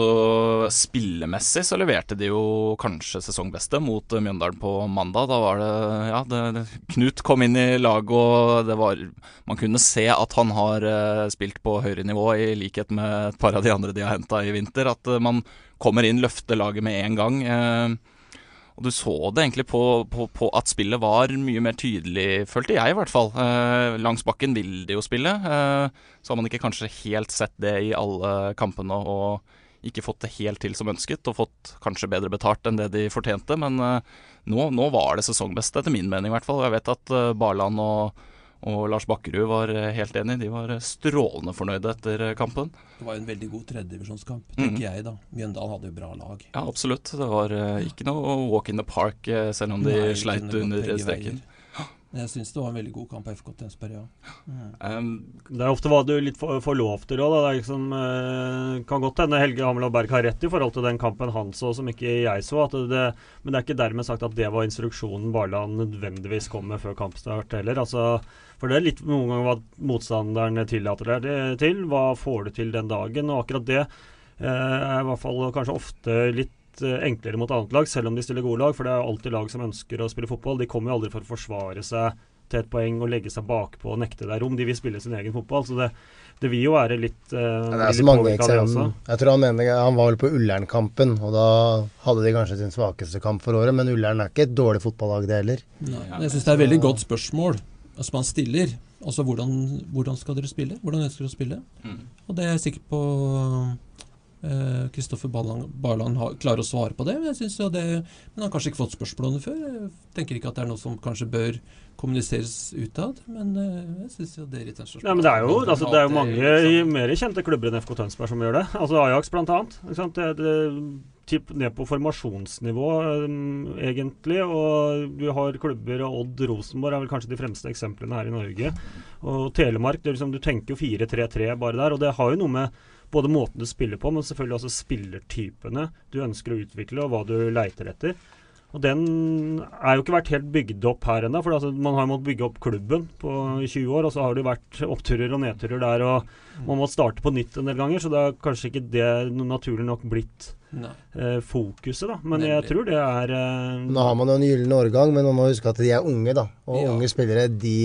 spillemessig så leverte de jo kanskje sesongbeste mot Mjøndalen på mandag. Da var det Ja, det, Knut kom inn i laget, og det var Man kunne se at han har uh, spilt på høyere nivå, i likhet med et par av de andre de har henta i vinter. At uh, man kommer inn, løfter laget med en gang. Og du så det egentlig på, på, på, at spillet var mye mer tydelig, følte jeg i hvert fall. Eh, langs bakken vil de jo spille. Eh, så har man ikke kanskje helt sett det i alle kampene og ikke fått det helt til som ønsket. Og fått kanskje bedre betalt enn det de fortjente. Men eh, nå, nå, var det sesongbeste, etter min mening i hvert fall. Jeg vet at eh, Barland og og Lars Bakkerud var eh, helt enig. De var eh, strålende fornøyde etter eh, kampen. Det var jo en veldig god tredjedivisjonskamp, tenker mm. jeg da. Mjøndalen hadde jo bra lag. Ja, absolutt. Det var ikke noe walk in the park, selv om de Nei, sleit under streken. Jeg syns det var en veldig god kamp av FK Tønsberg, ja. Mm. Um, det er ofte hva du litt får, får lov til òg. Det liksom, uh, kan godt hende Helge Hamel og Berg har rett i forhold til den kampen han så som ikke jeg så. Det, men det er ikke dermed sagt at det var instruksjonen Barland nødvendigvis kom med før kampstart heller. Altså, for det er litt noen ganger hva motstanderen tillater deg til. Hva får du til den dagen? Og akkurat det uh, er i hvert fall kanskje ofte litt Eh, enklere mot annet lag, selv om de stiller gode lag. For det er alltid lag som ønsker å spille fotball. De kommer jo aldri for å forsvare seg til et poeng og legge seg bakpå og nekte deg rom. De vil spille sin egen fotball. Så det, det vil jo være litt uh, Det er så mange eksempler. Jeg tror han mener Han var vel på Ullern-kampen, og da hadde de kanskje sin svakeste kamp for året. Men Ullern er ikke et dårlig fotballag, det heller. Nei, jeg syns det er et veldig godt spørsmål som man stiller. Altså hvordan, hvordan, skal dere spille? Hvordan ønsker dere å spille? Mm. Og det er jeg sikker på Kristoffer uh, Barland klarer å svare på det. Men jeg jo det, men han har kanskje ikke fått spørsmålene før. Jeg tenker ikke at det er noe som kanskje bør kommuniseres utad. Men uh, jeg syns jo det er litt ja, men det er jo, altså, det er jo mange i mer kjente klubber enn FK Tønsberg som gjør det. Altså Ajax blant annet. Det, det, typ ned på formasjonsnivå, um, egentlig. Og du har klubber og Odd Rosenborg er vel kanskje de fremste eksemplene her i Norge. Og Telemark, liksom, du tenker jo 4-3-3 bare der. Og det har jo noe med både måten du spiller på, men selvfølgelig også spillertypene du ønsker å utvikle, og hva du leiter etter. Og den er jo ikke vært helt bygd opp her ennå. For altså, man har jo måttet bygge opp klubben på 20 år, og så har det vært oppturer og nedturer der. Og man må starte på nytt en del ganger, så det er kanskje ikke det naturlig nok blitt eh, fokuset, da. Men jeg tror det er eh, Nå har man jo en gyllen årgang, men man må huske at de er unge, da. Og ja. unge spillere de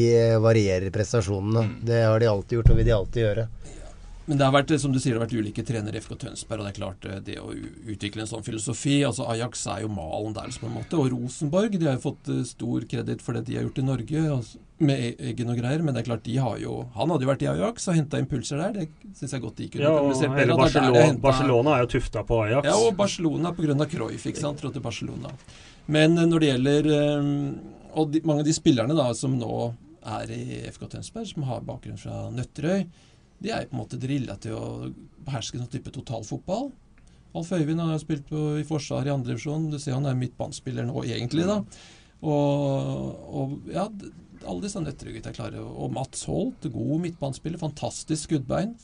varierer prestasjonene. Mm. Det har de alltid gjort, og vil de alltid gjøre. Men det har vært som du sier, det har vært ulike trenere i FK Tønsberg, og det er klart eh, det å utvikle en sånn filosofi altså Ajax er jo malen der, på en måte. Og Rosenborg de har jo fått eh, stor kreditt for det de har gjort i Norge, altså, med e-, Eggen og greier. Men det er klart, de har jo Han hadde jo vært i Ajax og henta impulser der. Det syns jeg godt de kunne ja, bedre. Barcelona, Barcelona, er jo tufta på Ajax. Ja, og Barcelona pga. Cruyff, ikke sant. Trå til Barcelona. Men eh, når det gjelder Og de, mange av de spillerne da som nå er i FK Tønsberg, som har bakgrunn fra Nøtterøy, de er på en måte drilla til å beherske sånn type totalfotball. Alf Øyvind har spilt på, i forsvar i andredivisjon. Du ser han er midtbanespiller nå, egentlig. da. Og, og ja, alle disse Nøtterøy-gutta er klare. Og Mats Holt, god midtbanespiller, fantastisk skuddbein.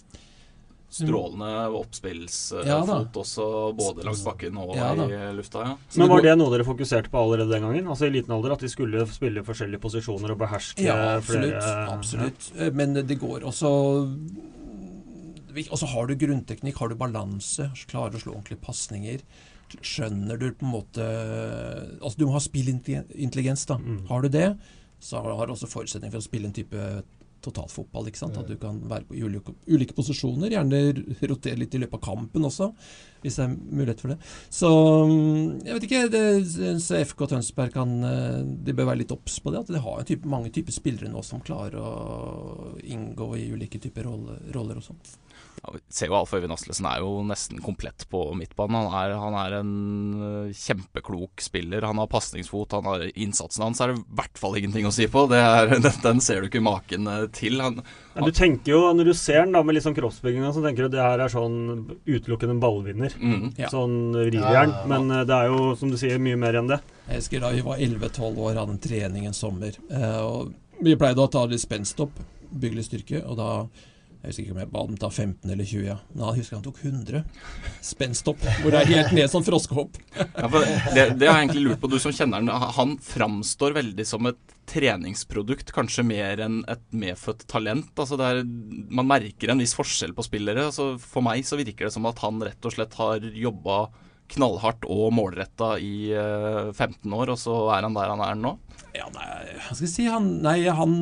Strålende oppspillsfot Ja også, både langs bakken og Ja i lufta. ja. Men var det noe dere fokuserte på allerede den gangen? Altså i liten alder At de skulle spille forskjellige posisjoner og beherske Ja, absolutt. flere absolutt. Eh, Men det går også Og så har du grunnteknikk, har du balanse, klarer å slå ordentlige pasninger. Skjønner du på en måte Altså du må ha spillintelligens, da. Mm. Har du det, så har du også forutsetning for å spille en type totalfotball. ikke sant? At du kan være på ulike, ulike posisjoner. Gjerne rotere litt i løpet av kampen også, hvis det er mulighet for det. Så mm, jeg vet ikke. Det, så FK Tønsberg kan eh, De bør være litt obs på det. At de har en type, mange typer spillere nå som klarer å inngå i ulike typer roller, roller og sånn. Ja, vi ser jo Alf Øyvind Aslesen er jo nesten komplett på midtbanen. Han er, han er en øh, kjempeklok spiller. Han har pasningsfot, han har innsatsen hans er det i hvert fall ingenting å si på. Det er, [laughs] den, den ser du ikke maken øh, til. Han, han, du tenker jo, Når du ser den da med litt sånn kroppsbygginga, så tenker du at det her er sånn utelukkende ballvinner. mm, Ja. Sånn rivjern. Ja. Men eh, det er jo, som du sier, mye mer enn det. Jeg husker da vi var 11-12 år, hadde en trening en sommer. Eh, og vi pleide å ta litt spenstopp, bygge litt styrke. Og da Jeg husker ikke om jeg ba dem ta 15 eller 20. Ja. Men jeg husker han tok 100 spenstopp, hvor det er helt ned som froskehopp. Ja, det, det har jeg egentlig lurt på, du som kjenner han. Han framstår veldig som et treningsprodukt, kanskje mer enn et medfødt talent. Altså er, man merker en viss forskjell på spillere. Altså for meg så virker det som at han rett og slett har jobba knallhardt og målretta i eh, 15 år, og så er han der han er nå. Ja, nei, hva skal jeg si han, Nei, han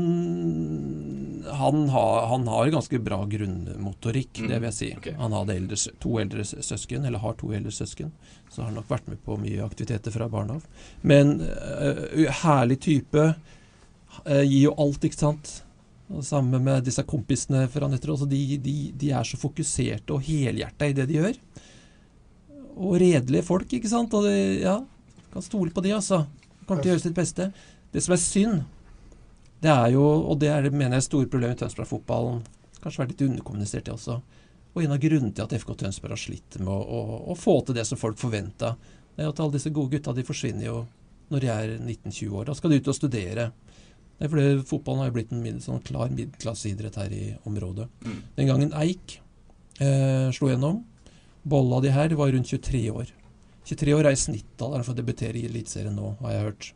han har, han har ganske bra grunnmotorikk, Mm, det vil jeg si. Okay. Han hadde eldre, to eldre søsken, eller har to eldre søsken. Så har han nok vært med på mye aktiviteter fra barna av. Men uh, herlig type. Uh, gir jo alt, ikke sant. Og Sammen med disse kompisene fra Nøtterøy. Altså de, de, de er så fokuserte og helhjerta i det de gjør. Og redelige folk, ikke sant. Og det, ja, kan stole på de, altså. Kommer til å gjøre sitt beste. Det som er synd, det er jo, og det er mener jeg er store problemet i Tønsberg-fotballen, kanskje vært litt underkommunisert det også, og en av grunnene til at FK Tønsberg har slitt med å, å, å få til det som folk forventa, det er at alle disse gode gutta de forsvinner jo når de er 19-20 år. Da skal de ut og studere. Det er fordi fotballen har jo blitt en mid sånn klar middelklasseidrett her i området. Mm. Den gangen Eik eh, slo gjennom, bolla de her, var rundt 23 år. 23 år er i snittalderen for å debutere i Eliteserien nå, har jeg hørt.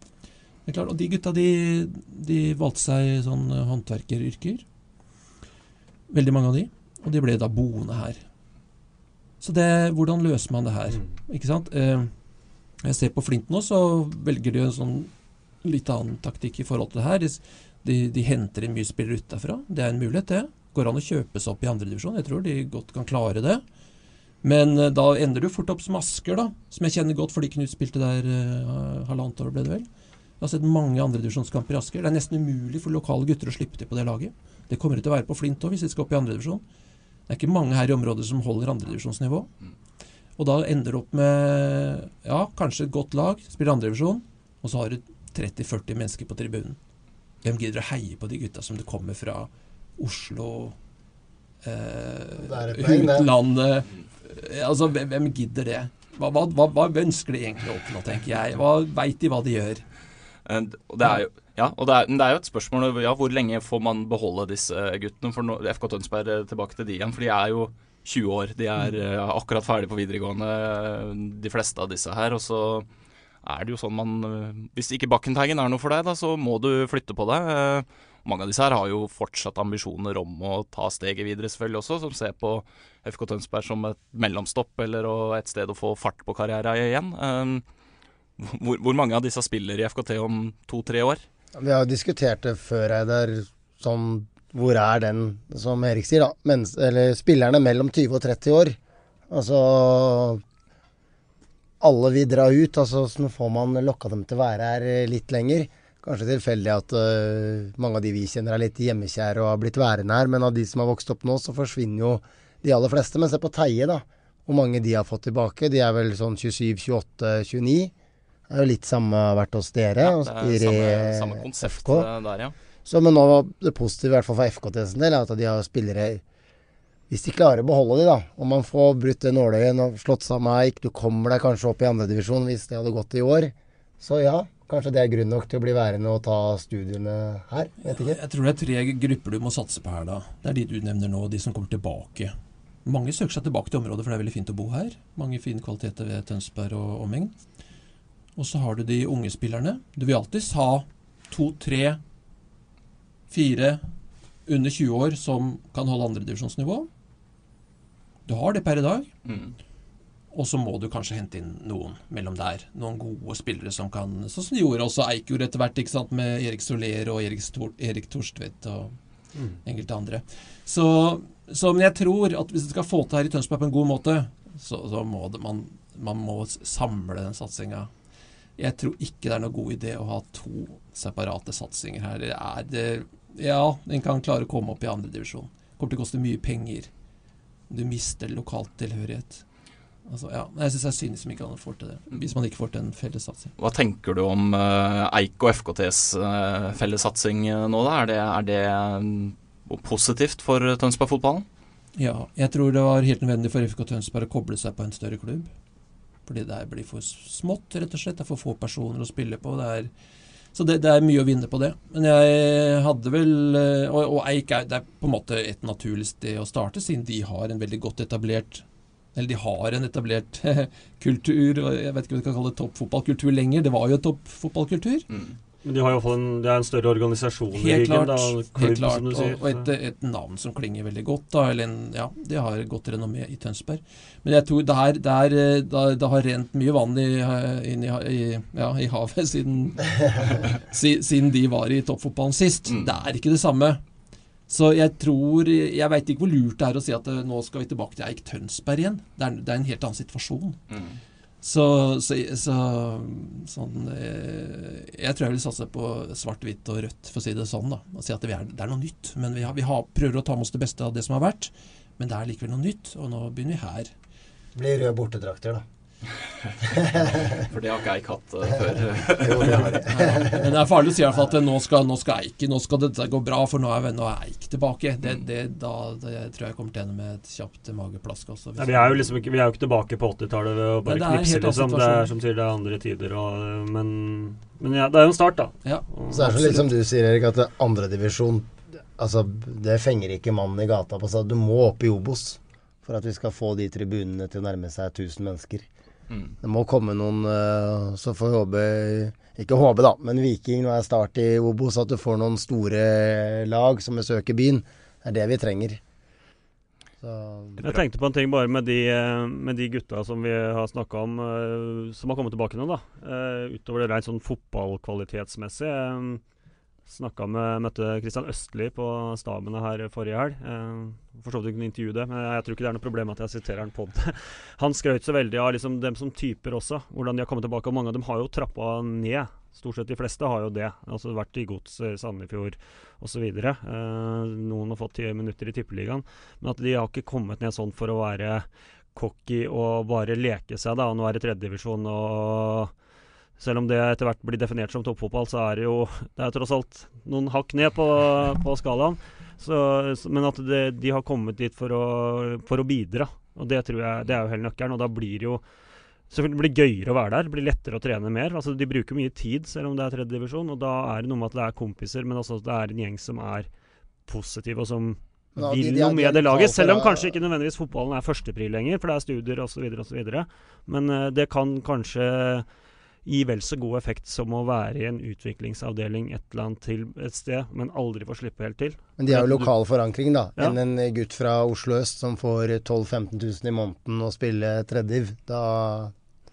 Det klart, og de gutta de, de valgte seg sånn eh, håndverkeryrker. Veldig mange av de. Og de ble da boende her. Så det, hvordan løser man det her? Ikke sant? Eh, jeg ser på Flint nå, så velger de en sånn litt annen taktikk i forhold til det her. De, de, de henter inn mye spillere utafra. Det er en mulighet, det. Går an å kjøpe seg opp i andredivisjon. Jeg tror de godt kan klare det. Men eh, da ender du fort opp som Asker, da. Som jeg kjenner godt, fordi Knut spilte der uh, halvannet år, ble det vel. Jeg har sett mange andredivisjonskamper i Asker. Det er nesten umulig for lokale gutter å slippe til på det laget. Det kommer det til å være på Flint òg, hvis de skal opp i andredivisjon. Det er ikke mange her i området som holder andredivisjonsnivå. Og da ender du opp med ja, kanskje et godt lag, spiller andredivisjon, og så har du 30-40 mennesker på tribunen. Hvem gidder å heie på de gutta som det kommer fra Oslo, eh, poeng, utlandet Altså, hvem, hvem gidder det? Hva, hva, hva, hva ønsker de egentlig å oppnå, tenker jeg? Hva Veit de hva de gjør? Eh, det er jo ja, og det er, det er jo et spørsmål ja, hvor lenge får man beholde disse guttene. For nå, FK Tønsberg eh, tilbake til de igjen, for de er jo 20 år. De er uh, akkurat ferdig på videregående, eh, de fleste av disse her. Og så er det jo sånn man eh, Hvis ikke Bakkenteigen er noe for deg, da, så må du flytte på deg. Eh, Mange av disse her har jo fortsatt ambisjoner om å ta steget videre, selvfølgelig også, som ser på FK Tønsberg som et mellomstopp eller et sted å få fart på karrieren igjen. Eh, Hvor, hvor mange av disse spiller i FKT om to-tre år? Vi har diskutert det før, Eidar. Sånn Hvor er den, som Erik sier, da? Mens, eller spillerne mellom 20 og 30 år. Altså Alle vil dra ut. Altså så får man lokka dem til å være her litt lenger. Kanskje tilfeldig at uh, mange av de vi kjenner er litt hjemmekjære og har blitt værende her, men av de som har vokst opp nå, så forsvinner jo de aller fleste. Men se på Teie, da. Hvor mange de har fått tilbake. De er vel sånn 27, 28, 29. Det er jo litt samme vært hos dere. Ja, det er samme, samme konsept FK. der, ja. Så, men nå det positive, i hvert fall for FK til sin del, er at de har spillere Hvis de klarer å beholde de, da, Om man får brutt det nåløyet og slått sammen Eik, du kommer deg kanskje opp i andredivisjon hvis det hadde gått i år, så ja, kanskje det er grunn nok til å bli værende og ta studiene her. Vet ikke. Jeg tror det er tre grupper du må satse på her, da. Det er de du nevner nå, de som kommer tilbake. Mange søker seg tilbake til området, for det er veldig fint å bo her. Mange fine kvaliteter ved Tønsberg og omegn. Og så har du de unge spillerne. Du vil alltids ha to, tre, fire under 20 år som kan holde andredivisjonsnivå. Du har det per i dag. Mm. Og så må du kanskje hente inn noen mellom der. Noen gode spillere som kan Sånn som de gjorde også Eik gjorde etter hvert, ikke sant, med Erik Soler og Erik, Stor, Erik Torstvedt og Mm. enkelte andre. Så, så men jeg tror at hvis du skal få til her i Tønsberg på en god måte, så, så må det, man, man må samle den satsinga. Jeg tror ikke det er noe god idé å ha to separate satsinger her. Er det, ja, en kan klare å komme opp i andredivisjon. Kommer til å koste mye penger. Du mister lokalt tilhørighet. Altså, ja, jeg syns det er synd som ikke han får til det. Hvis man ikke får til en felles satsing. Hva tenker du om eh, Eik og FKTs uh, fellessatsing eh, nå, da? Er det, er det eh, positivt for Tønsberg-fotballen? Ja, jeg tror det var helt nødvendig for FK Tønsberg å koble seg på en større klubb. Fordi det blir for smått, rett og slett. Det er for få personer å spille på. Det er, så det, det er mye å vinne på det. Men jeg hadde vel eh, Og, og Eik er, det er på en måte et naturlig sted å starte, siden de har en veldig godt etablert eller de har en etablert [laughs] kultur, jeg vet ikke om vi kan kalle det toppfotballkultur lenger. Det var jo toppfotballkultur. Men de har i hvert fall en, det er en større organisasjon i Helt ryggen. klart. Da, klubb, helt klart. som du sier. Og, og et, et navn som klinger veldig godt. Da, eller en, ja, De har godt renommé i Tønsberg. Men jeg tror det, er, det, er, eh, det, det har rent mye vann i, inn i, i, ja, i havet siden, [laughs] si, siden de var i toppfotballen sist. Det er ikke det samme. Så jeg tror Jeg veit ikke hvor lurt det er å si at eh, nå skal vi tilbake til Eik Tønsberg igjen. Det er, det er en helt annen situasjon. Så, så, så sånn, eh, Jeg tror jeg vil satse på svart-hvitt og rødt, for å si det sånn. da Og si at det er, det er noe nytt. Men vi, har, vi har, prøver å ta med oss det beste av det som har vært. Men det er likevel noe nytt, og nå begynner vi her. Det blir røde bortedrakter, da. [laughs] For det har ikke Eik hatt eh, før. [laughs] Jo, det har de. [laughs] Men det er farlig å si i hvert fall at nå skal, nå skal Eik Nå skal dette gå bra, for nå er, nå er Eik tilbake. Det, det, da, det tror jeg kommer til å ende med et kjapt mageplask også. Nei, vi er jo liksom ikke, vi er jo ikke tilbake på 80-tallet ved å bare det er knipse, liksom. Det er som sier, det er andre tider, og, men, men ja, det er jo en start, da. Ja, Og- Så er det så litt som du sier, Erik, at andredivisjon Altså, det fenger ikke mannen i gata på seg. Du må opp i Obos for at vi skal få de tribunene til å nærme seg 1000 mennesker. Mm. Det må komme noen eh, Så får vi håpe Ikke håpe, da, men Viking nå er start i Obos. At du får noen store lag som besøker byen. Det er det vi trenger. Så Jeg tenkte på en ting bare med de, eh, med de gutta som vi har snakka om, eh, som har kommet tilbake nå, da. Utover det rent sånn fotballkvalitetsmessig. Eh, Snakka med Møtte Kristian Østli på stabene her forrige helg. Eh, For så vidt kunne intervjue det, men jeg tror ikke det er noe problem at jeg siterer han på det. [laughs] Han skrøt så veldig av liksom dem som typer også, hvordan de har kommet tilbake. Og mange av dem har jo trappa ned. Stort sett de fleste har jo det. Altså vært i gods i Sandefjord osv. Eh, noen har fått ti minutter i Tippeligaen. Men at de har ikke kommet ned sånn for å være cocky og bare leke seg da, og nå er det tredjedivisjon og selv om det etter hvert blir definert som toppfotball, så er det jo det er tross alt noen hakk ned på, på skalaen. Så, men at det, de har kommet dit for å, for å bidra. Og det tror jeg det er jo hele nøkkelen. Og da blir det jo Selvfølgelig blir gøyere å være der. Det blir lettere å trene mer. Altså De bruker mye tid, selv om det er tredjedivisjon. Og da er det noe med at det er kompiser, men også at det er en gjeng som er positiv, og som ja, vil noe med det laget. Selv om kanskje ikke nødvendigvis fotballen er førstepri lenger, for det er studier osv. osv. Men uh, det kan kanskje gi vel så god effekt som å være i en utviklingsavdeling et eller annet til et sted, men aldri få slippe helt til. Men de har jo lokal forankring, da. Ja. Enn en gutt fra Oslo øst som får 12 000-15 000 i måneden og spiller treddiv. Da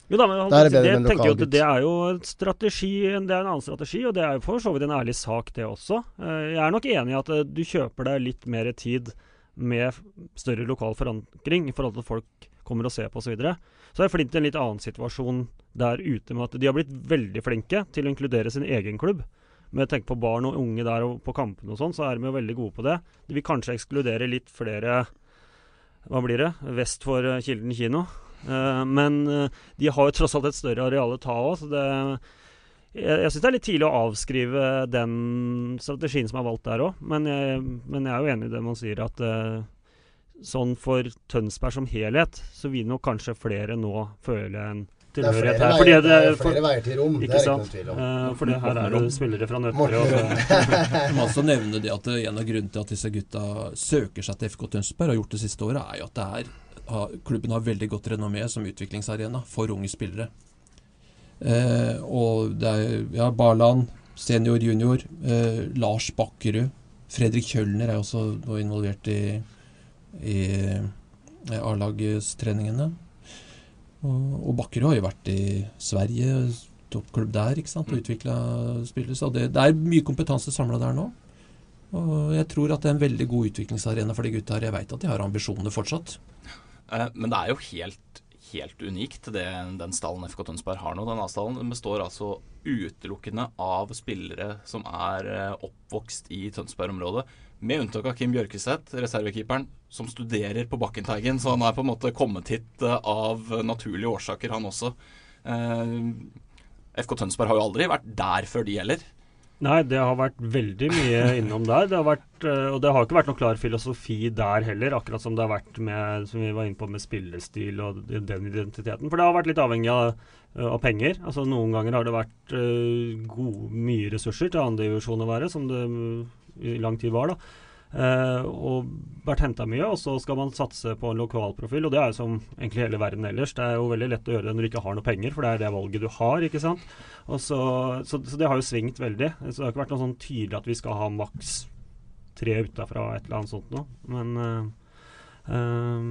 Jo da, men er det det, lokal at det er jo en strategi, det er en annen strategi, og det er jo for så vidt en ærlig sak, det også. Eh, Jeg er nok enig i at eh, du kjøper deg litt mer tid med større lokal forankring i forhold til at folk kommer og ser på osv. Så, videre. så er Flint i en litt annen situasjon der ute med at de har blitt veldig flinke til å inkludere sin egen klubb. Med tenk på barn og unge der og på kampene og sånn, så er de jo veldig gode på det. De vil kanskje ekskludere litt flere Hva blir det? Vest for eh, Kilden kino. Eh, men eh, de har jo tross alt et større areal å ta av, så det jeg, jeg syns det er litt tidlig å avskrive den strategien som er valgt der òg. Men, men jeg er jo enig i det man sier, at sånn for Tønsberg som helhet, så vil nok kanskje flere nå føle en tilhørighet her. veier- Fordi det er flere veier til rom, det er Ikke ikke tvil om. Uh, for det her er det spillere fra Nøtterøy. [laughs] Jeg må også nevne det at En av grunnene til at disse gutta søker seg til FK Tønsberg, og har gjort det siste året, er jo at det er, klubben har veldig godt renommé som utviklingsarena for unge spillere. Uh, og det er ja, Barland, senior, junior. uh, Lars Bakkerud. Fredrik Kjølner er også nå involvert i, i A-lagstreningene. Og, og Bakkerud har jo vært i Sverige, toppklubb der, ikke sant, og utvikla spillere. Så det, det er mye kompetanse samla der nå. Og jeg tror at det er en veldig god utviklingsarena for de gutta her. Jeg veit at de har ambisjoner fortsatt. Eh, Men det er jo helt, helt unikt, det, den stallen FK Tønsberg har nå. Den A-stallen består altså utelukkende av spillere som er eh, oppvokst i Tønsberg-området. Med unntak av Kim Bjørkeseth, reservekeeperen, som studerer på Bakkenteigen. Så han er på en måte kommet hit eh, av naturlige årsaker, han også. Eh, FK Tønsberg har jo aldri vært der før de heller. Nei, det har vært veldig mye [laughs] innom der. Det har vært, eh, og det har ikke vært noe klar filosofi der heller, akkurat som det har vært med som vi var inne på med spillestil og den identiteten. For det har vært litt avhengig av, av penger. Altså Noen ganger har det vært uh, god, mye ressurser til andredivisjon å være, som det mm, i lang tid var. da. Eh, og vært henta mye, og så skal man satse på en lokalprofil. Og det er jo som egentlig hele verden ellers. Det er jo veldig lett å gjøre det når du ikke har noe penger, for det er det valget du har. ikke sant? Så, så, så det har jo svingt veldig. Så det har ikke vært noe sånn tydelig at vi skal ha maks tre utafra et eller annet sånt noe. Men eh, eh,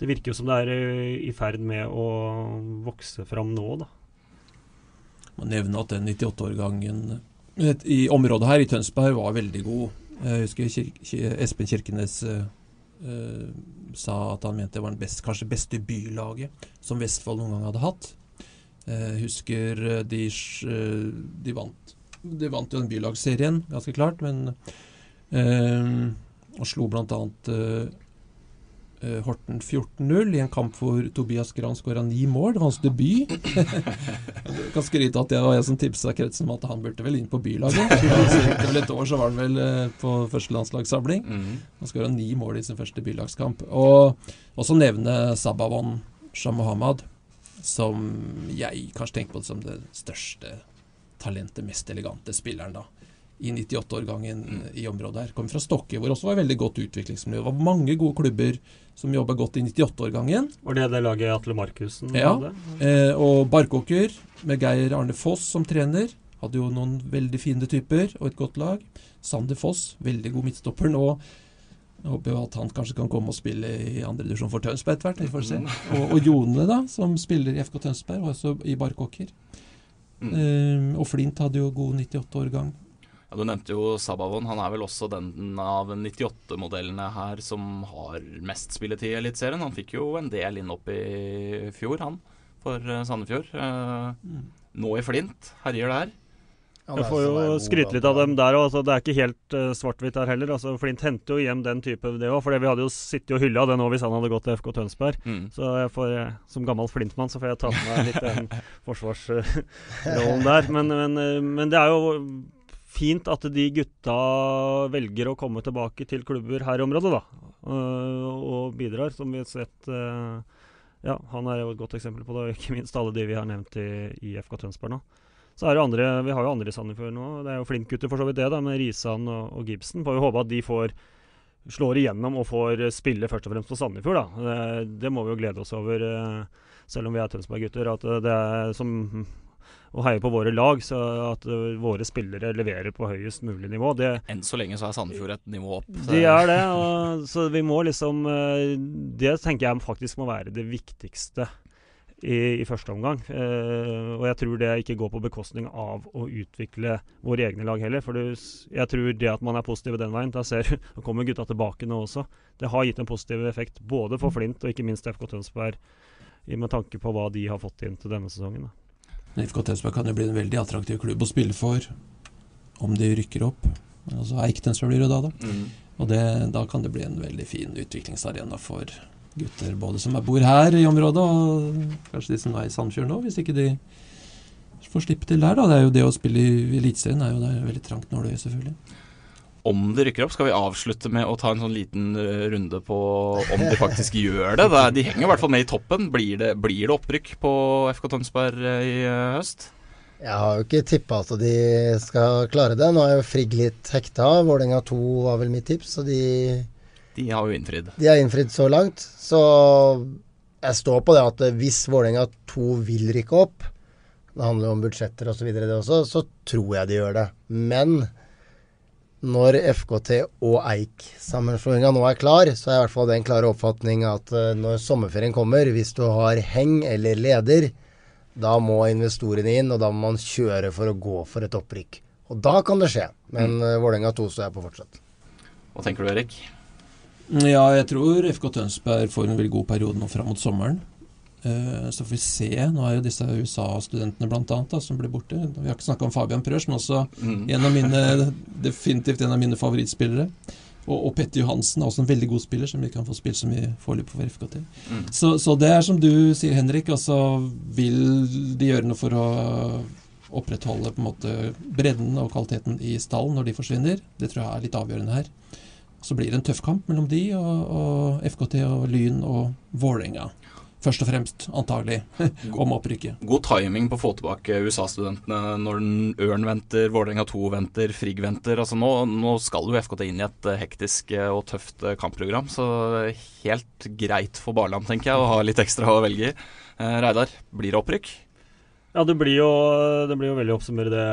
det virker jo som det er i ferd med å vokse fram nå, da. må nevne at den 98-årgangen i området her i Tønsberg var veldig god. Jeg husker Kir Espen Kirkenes eh, eh, sa at han mente det var den best, kanskje beste bylaget som Vestfold noen gang hadde hatt. Jeg husker eh, de, eh, de vant De vant jo den bylagsserien, ganske klart, men eh, Og slo blant eh, eh, Horten 14-0 i en kamp hvor Tobias Gran skåra ni mål. Hans debut. Jeg [laughs] kan skryte at det var jeg som tipsa kretsen om at han burde vel inn på bylaget. [laughs] Etter et år, så var han vel eh, på første landslagssamling. Han skåra ni mål i sin første bylagskamp. Og også nevne Sabawan Shamahamad, som jeg kanskje tenker på som det største talentet, mest elegante spilleren da. I 98-årgangen i området her. Kom fra Stokke, hvor også var veldig godt utviklingsmiljø. Det var mange gode klubber som jobba godt i 98-årgangen. Var det det laget Atle Markussen Ja, hadde? eh, og Barkåker med Geir Arne Foss som trener. Hadde jo noen veldig fine typer og et godt lag. Sander Foss, veldig god midtstopper nå. Jeg håper jo at han kanskje kan komme og spille i andre divisjon for Tønsberg etter hvert. Vi får se. Og, og Jone, da, som spiller i FK Tønsberg, og også i Barkåker. Eh, og Flint hadde jo god 98-årgang. Ja, Du nevnte jo Sabavon. Han er vel også den av 98-modellene her som har mest spilletid i Eliteserien. Han fikk jo en del inn opp i fjor, han, for eh, Sandefjord. Eh, Nå i Flint, herjer der. Ja, Jeg får jo skryte litt av dem der òg. Altså, det er ikke helt uh, svart-hvitt her heller. Altså, Flint henter jo hjem den type, det òg. For vi hadde jo sittet og hylla det nå hvis han hadde gått til FK Tønsberg. Mm. Så jeg får, som gammel Flint-mann så får jeg ta med meg litt den [laughs] forsvarsrollen der. Men, men, men det er jo fint at de gutta velger å komme tilbake til klubber her i området, da. øh, og bidrar, som vi har sett. øh, ja, han er jo et godt eksempel på det, og ikke minst alle de vi har nevnt i, i FK Tønsberg nå. Så er det andre, Vi har jo andre i Sandefjord nå. Det er jo Flint-gutter for så vidt det, da, med Risan og, og Gibson. Får jo håpe at de får slår igjennom og får spille først og fremst på Sandefjord. da. Det, det må vi jo glede oss over, eh, selv om vi er Tønsberg-gutter. At eh, det er som å heier på våre lag, så at eh, våre spillere leverer på høyest mulig nivå. Det, Enn så lenge så er Sandefjord et nivå opp. så- de er det, og, så vi må liksom eh, Det tenker jeg faktisk må være det viktigste i, i første omgang. Uh, og jeg tror det ikke går på bekostning av å utvikle våre egne lag heller. For det, jeg tror det at man er positiv den veien Da ser [laughs] kommer gutta tilbake nå også. Det har gitt en positiv effekt både for Flint og ikke minst FK Tønsberg, med tanke på hva de har fått inn til denne sesongen. Da. FK Tønsberg kan jo bli en veldig attraktiv klubb å spille for om de rykker opp. Men altså Eik Tønsberg blir det da, da. Mm. Og det, da kan det bli en veldig fin utviklingsarena for gutter både som bor her i området, og kanskje de som er i Sandfjord nå, hvis ikke de får slippe til der. da. Det er jo det å spille i Eliteserien er jo det er veldig trangt nåløye, selvfølgelig. Om de rykker opp, skal vi avslutte med å ta en sånn liten eh, runde på om de faktisk gjør det. de henger i hvert fall med i toppen. Blir det, blir det opprykk på FK Tønsberg eh, i eh, høst? Jeg har jo ikke tippa at de skal klare det. Nå er jo Frigg litt hekta. Vålerenga 2 var vel mitt tips, så de De har jo innfridd. De har innfridd så langt. Så jeg står på det at hvis Vålerenga 2 vil rykke opp, det handler jo om budsjetter osv., det også, så tror jeg de gjør det. Men når FKT og Eik-sammenslåinga nå er klar, så er i hvert fall den klare oppfatning at uh, når sommerferien kommer, hvis du har heng eller leder, da må investorene inn, og da må man kjøre for å gå for et opprykk. Og da kan det skje. Men mm. Vålerenga 2 står jeg på fortsatt. Hva tenker du, Erik? Ja, jeg tror FK Tønsberg får en veldig god periode nå fram mot sommeren. Uh, så får vi se. Nå er jo disse USA-studentene bl.a. som blir borte. Vi har ikke snakka om Fabian Prøsch, men også mm. en av mine, definitivt en av mine favorittspillere. Og, og Petter Johansen er også en veldig god spiller, som vi kan få spilt så mye foreløpig for FKT. Mm. Så, så, det er som du sier, Henrik. Altså vil de gjøre noe for å opprettholde på en måte bredden og kvaliteten i stallen når de forsvinner. Det tror jeg er litt avgjørende her. Så blir det en tøff kamp mellom de og, og FKT og Lyn og Vålerenga først og fremst, antagelig, [laughs] om opprykket. God timing på å få tilbake USA-studentene når Ørn venter, Vålerenga 2 venter, Frigg venter. Altså nå, nå, skal jo FKT inn i et eh, hektisk eh, og tøft eh, kampprogram, så helt greit for Barland, tenker jeg, å ha litt ekstra å velge i. Reidar, blir det opprykk? Ja, det blir, jo, det blir jo veldig å oppsummere det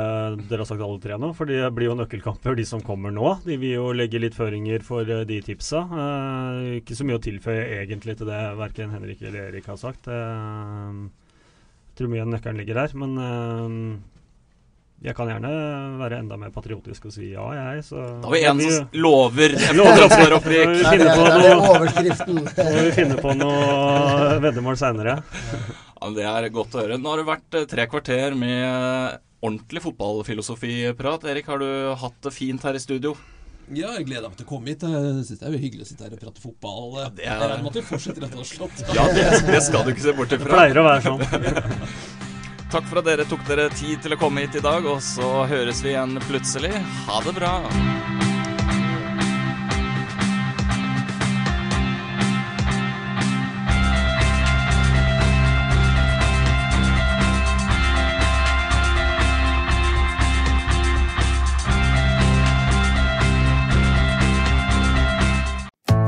dere har sagt alle tre nå. For det blir jo nøkkelkamper, de som kommer nå. De vil jo legge litt føringer for eh, de tipsa. Eh, ikke så mye å tilføye egentlig til det verken Henrik eller Erik har sagt. Eh, jeg tror mye av nøkkelen ligger der. Men eh, jeg kan gjerne være enda mer patriotisk og si ja, jeg. Så da har vi en som lover. [laughs] Det er overskriften. Så [laughs] må vi finne på noe veddemål seinere. [laughs] Ja, det er godt å høre. Nå har det vært eh, tre kvarter med ordentlig fotballfilosofiprat. Erik, har du hatt det fint her i studio? Ja, jeg gleder meg til å komme hit. Jeg synes Det er jo hyggelig å sitte her og prate fotball. Ja, det er... Jeg måtte fortsette rett og slett. [laughs] Ja, det, det, skal du ikke se bort ifra. Det pleier å være sånn. [laughs] Takk for at dere tok dere tid til å komme hit i dag, og så høres vi igjen plutselig. Ha det bra.